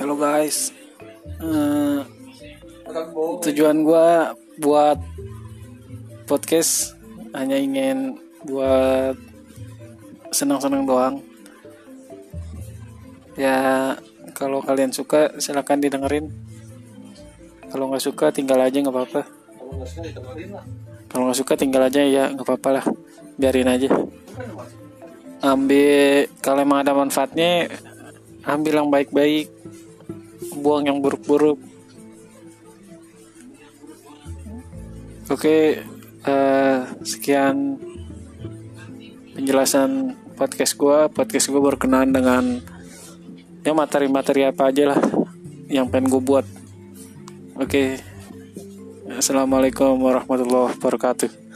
Hello guys. Eh, tujuan gua buat podcast hanya ingin buat senang-senang doang. Ya kalau kalian suka silahkan didengerin. Kalau nggak suka tinggal aja nggak apa-apa. Kalau nggak suka tinggal aja ya nggak apa-apa lah. Biarin aja. Ambil kalau emang ada manfaatnya ambil yang baik-baik buang yang buruk-buruk. Oke eh, sekian penjelasan podcast gua. Podcast gua berkenaan dengan ya materi-materi apa aja lah yang pengen gue buat. Oke assalamualaikum warahmatullahi wabarakatuh